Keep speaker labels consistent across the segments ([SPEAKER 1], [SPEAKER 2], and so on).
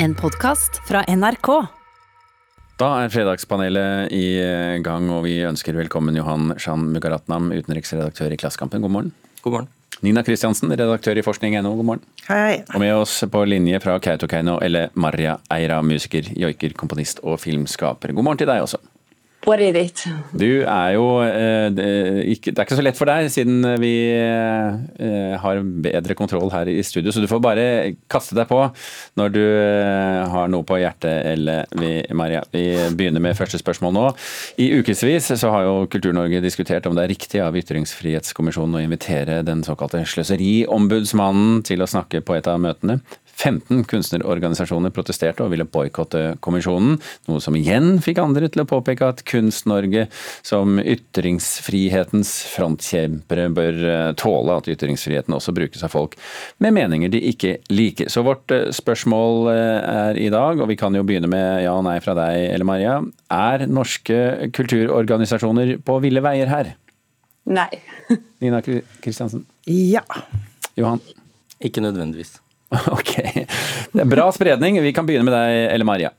[SPEAKER 1] En podkast fra NRK.
[SPEAKER 2] Da er Fredagspanelet i gang, og vi ønsker velkommen Johan Shan Mugaratnam, utenriksredaktør i Klassekampen. God morgen.
[SPEAKER 3] God morgen.
[SPEAKER 2] Nina Kristiansen, redaktør i forskning.no. God morgen.
[SPEAKER 4] Hei.
[SPEAKER 2] Og med oss på linje fra Kautokeino, eller Marja Eira, musiker, joiker, komponist og filmskaper. God morgen til deg også.
[SPEAKER 5] What is it?
[SPEAKER 2] Du er jo eh, det, er ikke så lett for deg, siden vi eh, har bedre kontroll her i studio. Så du får bare kaste deg på når du eh, har noe på hjertet, eller vi, Maria. Vi begynner med første spørsmål nå. I ukevis så har jo Kultur-Norge diskutert om det er riktig av Ytringsfrihetskommisjonen å invitere den såkalte sløseriombudsmannen til å snakke på et av møtene. 15 kunstnerorganisasjoner protesterte og ville boikotte kommisjonen, noe som igjen fikk andre til å påpeke at Kunst-Norge som ytringsfrihetens frontkjempere bør eh, tåle at ytringsfriheten også brukes av folk med meninger de ikke liker. Så vårt eh, spørsmål eh, er i dag, og vi kan jo begynne med ja og nei fra deg, Elle Maria. Er norske kulturorganisasjoner på ville veier her?
[SPEAKER 5] Nei.
[SPEAKER 2] Nina Kristiansen?
[SPEAKER 4] Ja.
[SPEAKER 2] Johan?
[SPEAKER 3] Ikke nødvendigvis.
[SPEAKER 2] Ok. Det er bra spredning. Vi kan begynne med deg, Elle Maria.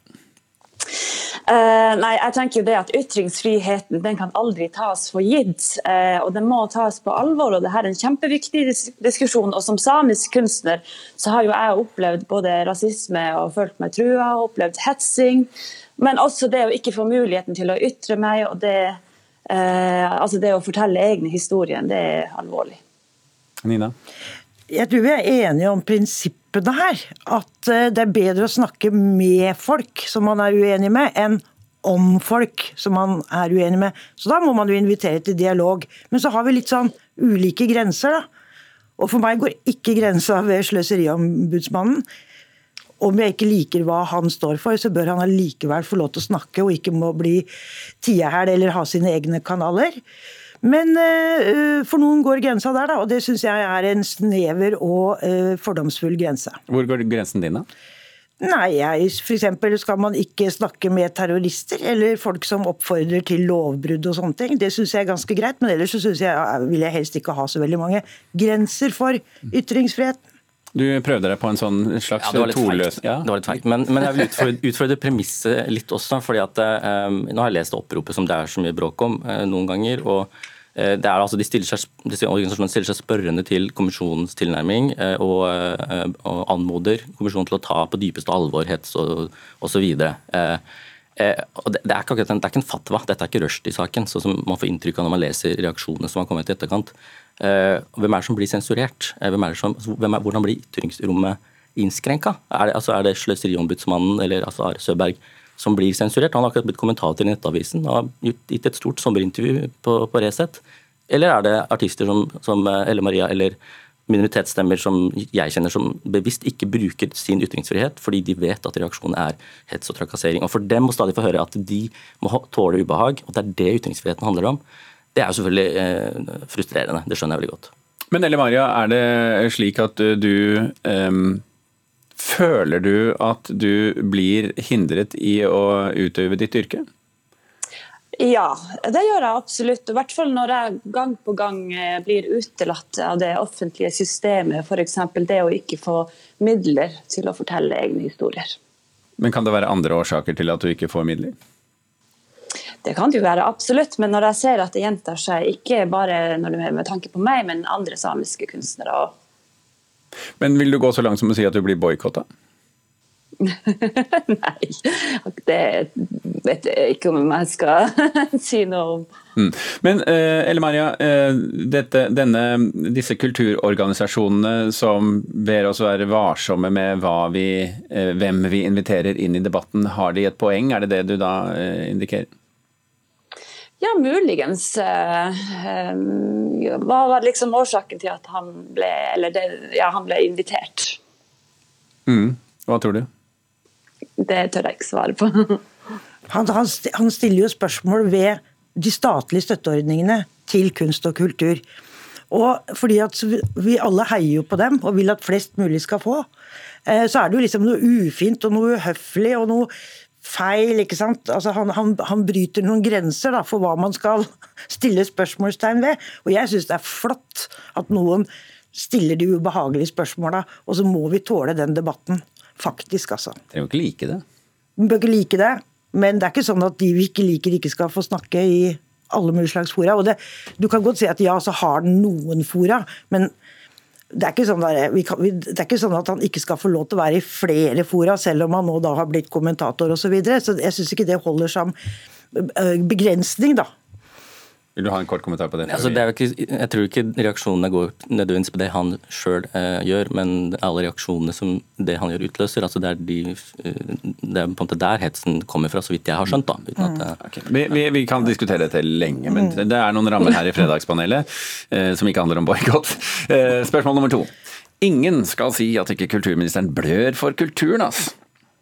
[SPEAKER 5] Uh, nei, jeg tenker jo det at Ytringsfriheten den kan aldri tas for gitt, Uh, og den må tas på alvor. og det her er en kjempeviktig dis diskusjon. og Som samisk kunstner så har jo jeg opplevd både rasisme og følt meg trua, og opplevd hetsing. Men også det å ikke få muligheten til å ytre meg, og det, uh, altså det å fortelle egne historier, det er alvorlig.
[SPEAKER 2] Nina?
[SPEAKER 4] Jeg tror vi er enige om prinsippene her. At eh, det er bedre å snakke med folk som man er uenig med, enn om folk som man er uenig med. Så da må man jo invitere til dialog. Men så har vi litt sånn ulike grenser, da. Og for meg går ikke grensa ved Sløseriombudsmannen. Om jeg ikke liker hva han står for, så bør han allikevel få lov til å snakke, og ikke må bli tiehæl eller ha sine egne kanaler. Men uh, for noen går grensa der, da, og det syns jeg er en snever og uh, fordomsfull grense.
[SPEAKER 2] Hvor går grensen din, da?
[SPEAKER 4] Nei, jeg, for eksempel skal man ikke snakke med terrorister eller folk som oppfordrer til lovbrudd og sånne ting. Det syns jeg er ganske greit, men ellers så synes jeg, vil jeg helst ikke ha så veldig mange grenser for ytringsfrihet.
[SPEAKER 2] Du prøvde deg på en sånn slags
[SPEAKER 3] ja, det var litt
[SPEAKER 2] toløs...
[SPEAKER 3] Ja. Det var litt feigt. Men, men, jeg vil utfordre, utfordre premisset litt også. fordi at um, Nå har jeg lest oppropet som det er så mye bråk om uh, noen ganger. og det er altså, de seg, disse Organisasjonene stiller seg spørrende til kommisjonens tilnærming uh, og, og, anmoder kommisjonen til å ta på dypeste alvor hets og osv. Det, det, er ikke en, det er ikke en fatwa, dette er ikke rushtid-saken, sånn som man får inntrykk av når man leser reaksjonene som har kommet i etterkant. Hvem er det som blir sensurert? Hvem er det som, hvem er, hvordan blir ytringsrommet innskrenka? Er det, altså, det Sløseriombudsmannen eller altså Are Søberg som blir sensurert? Han har akkurat blitt kommentator i Nettavisen og har gitt et stort sommerintervju på, på Resett. Eller er det artister som, som eh, Elle Maria eller minoritetsstemmer som jeg kjenner som bevisst ikke bruker sin ytringsfrihet fordi de vet at reaksjonen er hets og trakassering. Og For dem må stadig få høre at de må tåle ubehag, og det er det ytringsfriheten handler om. Det er jo selvfølgelig eh, frustrerende, det skjønner jeg veldig godt.
[SPEAKER 2] Men Elle Maria, er det slik at du um, Føler du at du blir hindret i å utøve ditt yrke?
[SPEAKER 5] Ja, det gjør jeg absolutt. I hvert fall når jeg gang på gang blir utelatt av det offentlige systemet. F.eks. det å ikke få midler til å fortelle egne historier.
[SPEAKER 2] Men kan det være andre årsaker til at du ikke får midler?
[SPEAKER 5] Det kan det jo være, absolutt. Men når jeg ser at det gjentar seg, ikke bare med tanke på meg, men andre samiske kunstnere òg.
[SPEAKER 2] Men vil du gå så langt som å si at du blir boikotta?
[SPEAKER 5] Nei, det vet jeg ikke om jeg skal si noe om.
[SPEAKER 2] Mm. Men eh, Elle Maria, eh, dette, denne, disse kulturorganisasjonene som ber oss være varsomme med vi, eh, hvem vi inviterer inn i debatten, har de et poeng? Er det det du da indikerer?
[SPEAKER 5] Ja, muligens. Hva var liksom årsaken til at han ble, det, ja, han ble invitert?
[SPEAKER 2] Mm. Hva tror du?
[SPEAKER 5] Det tør jeg ikke svare på.
[SPEAKER 4] han, han, stiller jo spørsmål ved de statlige støtteordningene til kunst og kultur. Og fordi at Vi alle heier jo på dem og vil at flest mulig skal få. Så er det jo liksom noe ufint og noe uhøflig og noe feil. ikke sant? Altså han, han, han, bryter noen grenser da, for hva man skal stille spørsmålstegn ved. Og jeg syns det er flott at noen stiller de ubehagelige spørsmåla, og så må vi tåle den debatten. Faktisk, altså.
[SPEAKER 2] Trenger jo ikke like det.
[SPEAKER 4] Vi bør ikke like det, men det er ikke sånn at de vi ikke liker, ikke skal få snakke i alle mulige slags fora. Og det, du kan godt si at ja, så har den noen fora, men det er, sånn der, kan, det er ikke sånn at han ikke skal få lov til å være i flere fora, selv om han nå da har blitt kommentator osv. Så, videre. så jeg syns ikke det holder som eh, begrensning, da.
[SPEAKER 2] Vil du ha en kort kommentar på det?
[SPEAKER 3] Altså, det er jo ikke, jeg tror ikke reaksjonene går nødvendigvis på det han sjøl eh, gjør, men alle reaksjonene som det han gjør, utløser. altså Det er, de, eh, det er på en måte der hetsen kommer fra, så vidt jeg har skjønt. da. Uten at, mm.
[SPEAKER 2] Okay. Vi, vi, vi kan diskutere dette lenge, men det er noen rammer her i Fredagspanelet eh, som ikke handler om boikott. Eh, spørsmål nummer to. Ingen skal si at ikke kulturministeren blør for kulturen, ass.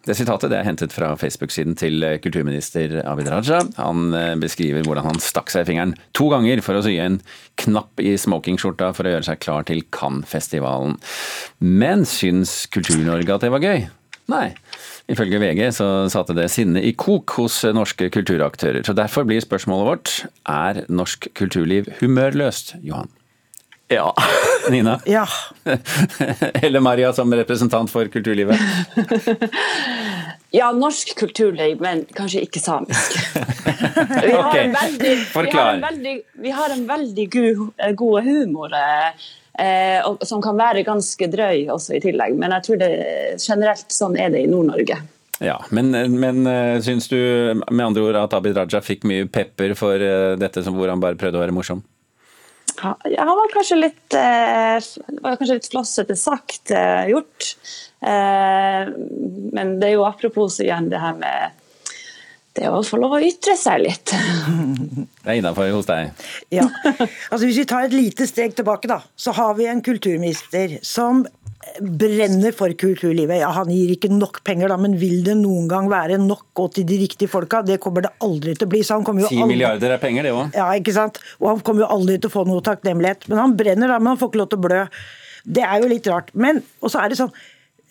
[SPEAKER 2] Det sitatet det er hentet fra Facebook-siden til eh, kulturminister Abid Raja. Han eh, beskriver hvordan han stakk seg i fingeren to ganger for å sy en knapp i smokingskjorta for å gjøre seg klar til Cannes-festivalen. Men syns Kultur-Norge at det var gøy? Nei. Ifølge VG så satte det sinnet i kok hos norske kulturaktører. Så derfor blir spørsmålet vårt er norsk kulturliv humørløst, Johan?
[SPEAKER 3] ja.
[SPEAKER 2] Nina?
[SPEAKER 4] Ja.
[SPEAKER 2] Eller Maria som representant for kulturlivet?
[SPEAKER 5] Ja, norsk kulturliv, men kanskje ikke samisk. Vi har en veldig, vi har en veldig, vi har en veldig god, god humor eh, og, som kan være ganske drøy også i tillegg. Men jeg tror det generelt sånn er det i Nord-Norge.
[SPEAKER 2] Ja, men, men eh, syns du med andre ord at Abid Raja fikk mye pepper for eh, dette som hvor han bare prøvde å være morsom?
[SPEAKER 5] Ja, han var kanskje litt, eh, var kanskje litt flossete sagt eh, gjort. Eh, men det er jo apropos igjen det her med det å få lov å ytre seg litt.
[SPEAKER 2] Det er innafor hos deg.
[SPEAKER 4] Ja. Altså Hvis vi tar et lite steg tilbake, da, så har vi en kulturminister som brenner for kulturlivet. Ja, Han gir ikke nok penger, da, men vil det noen gang være nok og til de riktige folka? Det kommer det aldri til å bli. så han kommer jo
[SPEAKER 2] Ti milliarder er penger, det òg.
[SPEAKER 4] Ja, ikke sant? Og han kommer jo aldri til å få noe takknemlighet. Men han brenner, da, men han får ikke lov til å blø. Det er jo litt rart. Men, og så er det sånn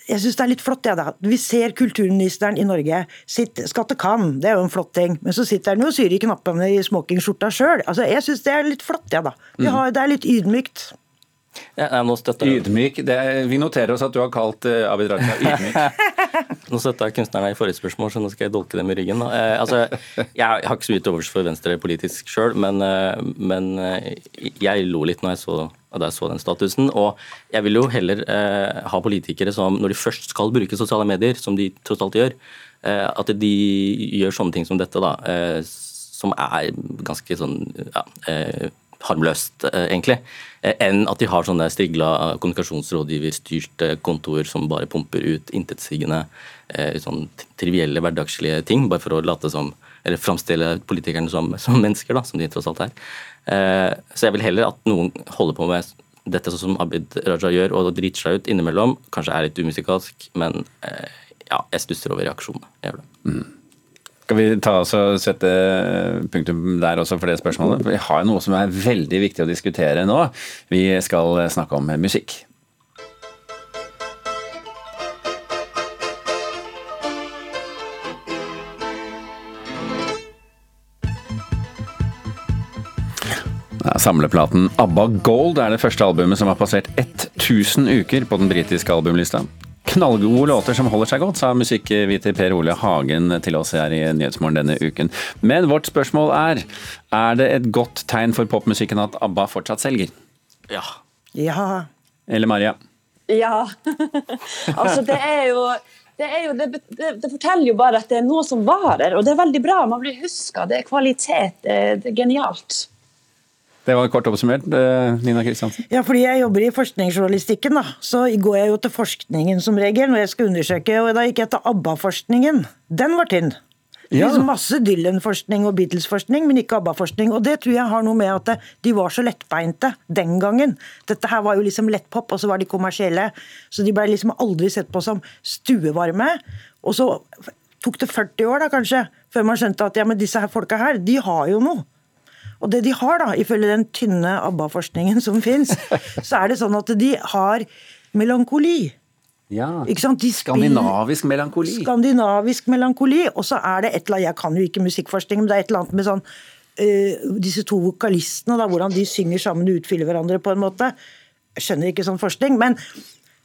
[SPEAKER 4] jeg syns det er litt flott, ja, da. Vi ser kulturministeren i Norge sitt, skal til Cannes, det er jo en flott ting. Men så sitter han jo og syr i knappene i smokingskjorta sjøl. Altså, jeg syns det er litt flott, ja, da. Vi har, det er litt ydmykt.
[SPEAKER 3] Ja, nå støtter jeg
[SPEAKER 2] Ydmyk. Det vi noterer oss at du har kalt uh, Abid Raja ydmyk.
[SPEAKER 3] Nå støtta jeg kunstnerne i forrige spørsmål, så nå skal jeg dolke dem i ryggen. Eh, altså, jeg har ikke så mye til overs for Venstre politisk sjøl, men, eh, men eh, jeg lo litt når jeg så, da jeg så den statusen. Og jeg vil jo heller eh, ha politikere som, når de først skal bruke sosiale medier, som de tross alt gjør, eh, at de gjør sånne ting som dette, da, eh, som er ganske sånn ja, eh, harmløst, eh, egentlig, eh, enn at de har sånne strigla kommunikasjonsrådgiverstyrte kontor som bare pumper ut intetsigende eh, sånn trivielle hverdagslige ting, bare for å late som eller framstille politikerne som, som mennesker, da, som de tross alt er. Så jeg vil heller at noen holder på med dette sånn som Abid Raja gjør, og driter seg ut innimellom. Kanskje er litt umusikalsk, men ja, jeg stusser over reaksjonene. Jeg gjør det.
[SPEAKER 2] Skal vi ta oss og sette punktum der også for det spørsmålet? Vi har noe som er veldig viktig å diskutere nå. Vi skal snakke om musikk. Samleplaten ABBA Gold er det første albumet som har passert 1000 uker på den britiske albumlista. Knallgode låter som holder seg godt, sa musikkviter Per Ole Hagen til oss her i Nyhetsmorgen denne uken. Men vårt spørsmål er er det et godt tegn for popmusikken at ABBA fortsatt selger?
[SPEAKER 3] Ja.
[SPEAKER 4] Ja.
[SPEAKER 2] Eller Maria?
[SPEAKER 5] Ja. altså, det er jo det, er jo, det, det, det forteller jo bare at det er noe som varer, og det er veldig bra. Man blir huska, det er kvalitet, det er, det er genialt.
[SPEAKER 2] Det var kort oppsummert. eh, Nina Kristiansen?
[SPEAKER 4] Ja, fordi jeg jobber i forskningsjournalistikken, da. Så går jeg jo til forskningen som regel når jeg skal undersøke, og da gikk jeg til ABBA-forskningen. Den var tynn.
[SPEAKER 2] Ja.
[SPEAKER 4] Liksom masse Dylan-forskning og Beatles-forskning, men ikke ABBA-forskning. Og det tror jeg har noe med at de var så lettbeinte den gangen. Dette her var jo liksom lettpop, og så var de kommersielle. Så de ble liksom aldri sett på som stuevarme. Og så tok det 40 år da kanskje, før man skjønte at ja, men disse her folka her, de har jo noe. Og det de har, da, ifølge den tynne ABBA-forskningen som fins, så er det sånn at de har melankoli.
[SPEAKER 2] Ja. Skandinavisk melankoli.
[SPEAKER 4] Skandinavisk melankoli. Og så er det et eller annet Jeg kan jo ikke musikkforskning, men det er et eller annet med sånn øh, Disse to vokalistene, da, hvordan de synger sammen og utfyller hverandre på en måte. Jeg skjønner ikke sånn forskning, men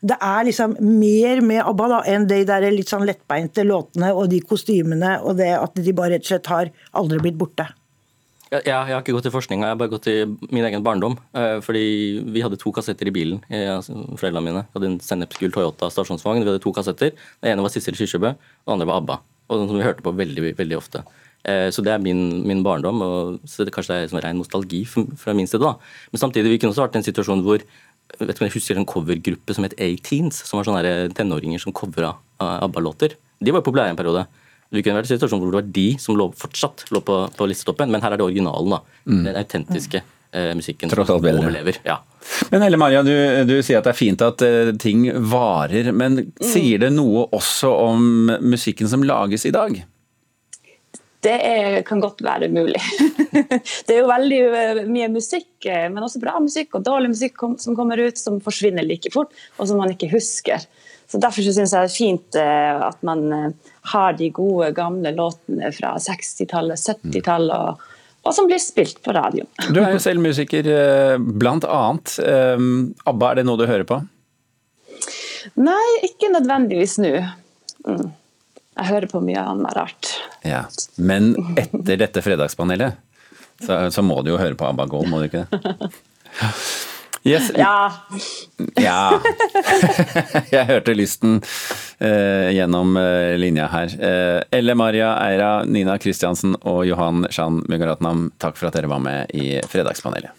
[SPEAKER 4] det er liksom mer med ABBA da, enn de der litt sånn lettbeinte låtene og de kostymene og det at de bare rett og slett har aldri blitt borte.
[SPEAKER 3] Jeg, jeg har ikke gått til forskning, jeg har bare gått til min egen barndom. Eh, fordi vi hadde to kassetter i bilen, eh, altså, foreldrene mine. Vi hadde en sennepsgul Toyota stasjonsvogn. Vi hadde to kassetter. Den ene var Sissel Kyrkjebø, den andre var ABBA. Og den som vi hørte på veldig, veldig ofte. Eh, så det er min, min barndom, og så det, kanskje det er sånn ren nostalgi fra min side. da. Men samtidig, vi kunne også vært i en situasjon hvor vet ikke om jeg husker en covergruppe som het A-Teens, som var sånne tenåringer som covra ABBA-låter. De var populære en periode. Vi kunne vært i en situasjon hvor det var de som lå, fortsatt lå på, på listetoppen, men her er det originalen. da. Mm. Den autentiske eh, musikken
[SPEAKER 2] Tross alt
[SPEAKER 3] som overlever. Ja.
[SPEAKER 2] Men Elle Maria, du, du, sier at det er fint at uh, ting varer, men mm. sier det noe også om musikken som lages i dag?
[SPEAKER 5] Det er, kan godt være mulig. det er jo veldig eh, mye musikk, eh, men også bra musikk og dårlig musikk som kommer ut, som forsvinner like fort, og som man ikke husker. Så Derfor syns jeg det er fint eh, at man har de gode, gamle låtene fra 60-tallet, 70-tallet, og, og, som blir spilt på radio.
[SPEAKER 2] Du er jo selv musiker, blant annet. ABBA, er det noe du hører på?
[SPEAKER 5] Nei, ikke nødvendigvis nå. Mm. Jeg hører på mye annet rart.
[SPEAKER 2] Ja, Men etter dette fredagspanelet, så, så må du jo høre på ABBA Gold, må du ikke det?
[SPEAKER 5] Yes. Ja.
[SPEAKER 2] ja. Jeg hørte lysten eh, gjennom eh, linja her. Eh, Elle Maria Eira, Nina Kristiansen og Johan Shan Mugaratnam, takk for at dere var med i Fredagspanelet.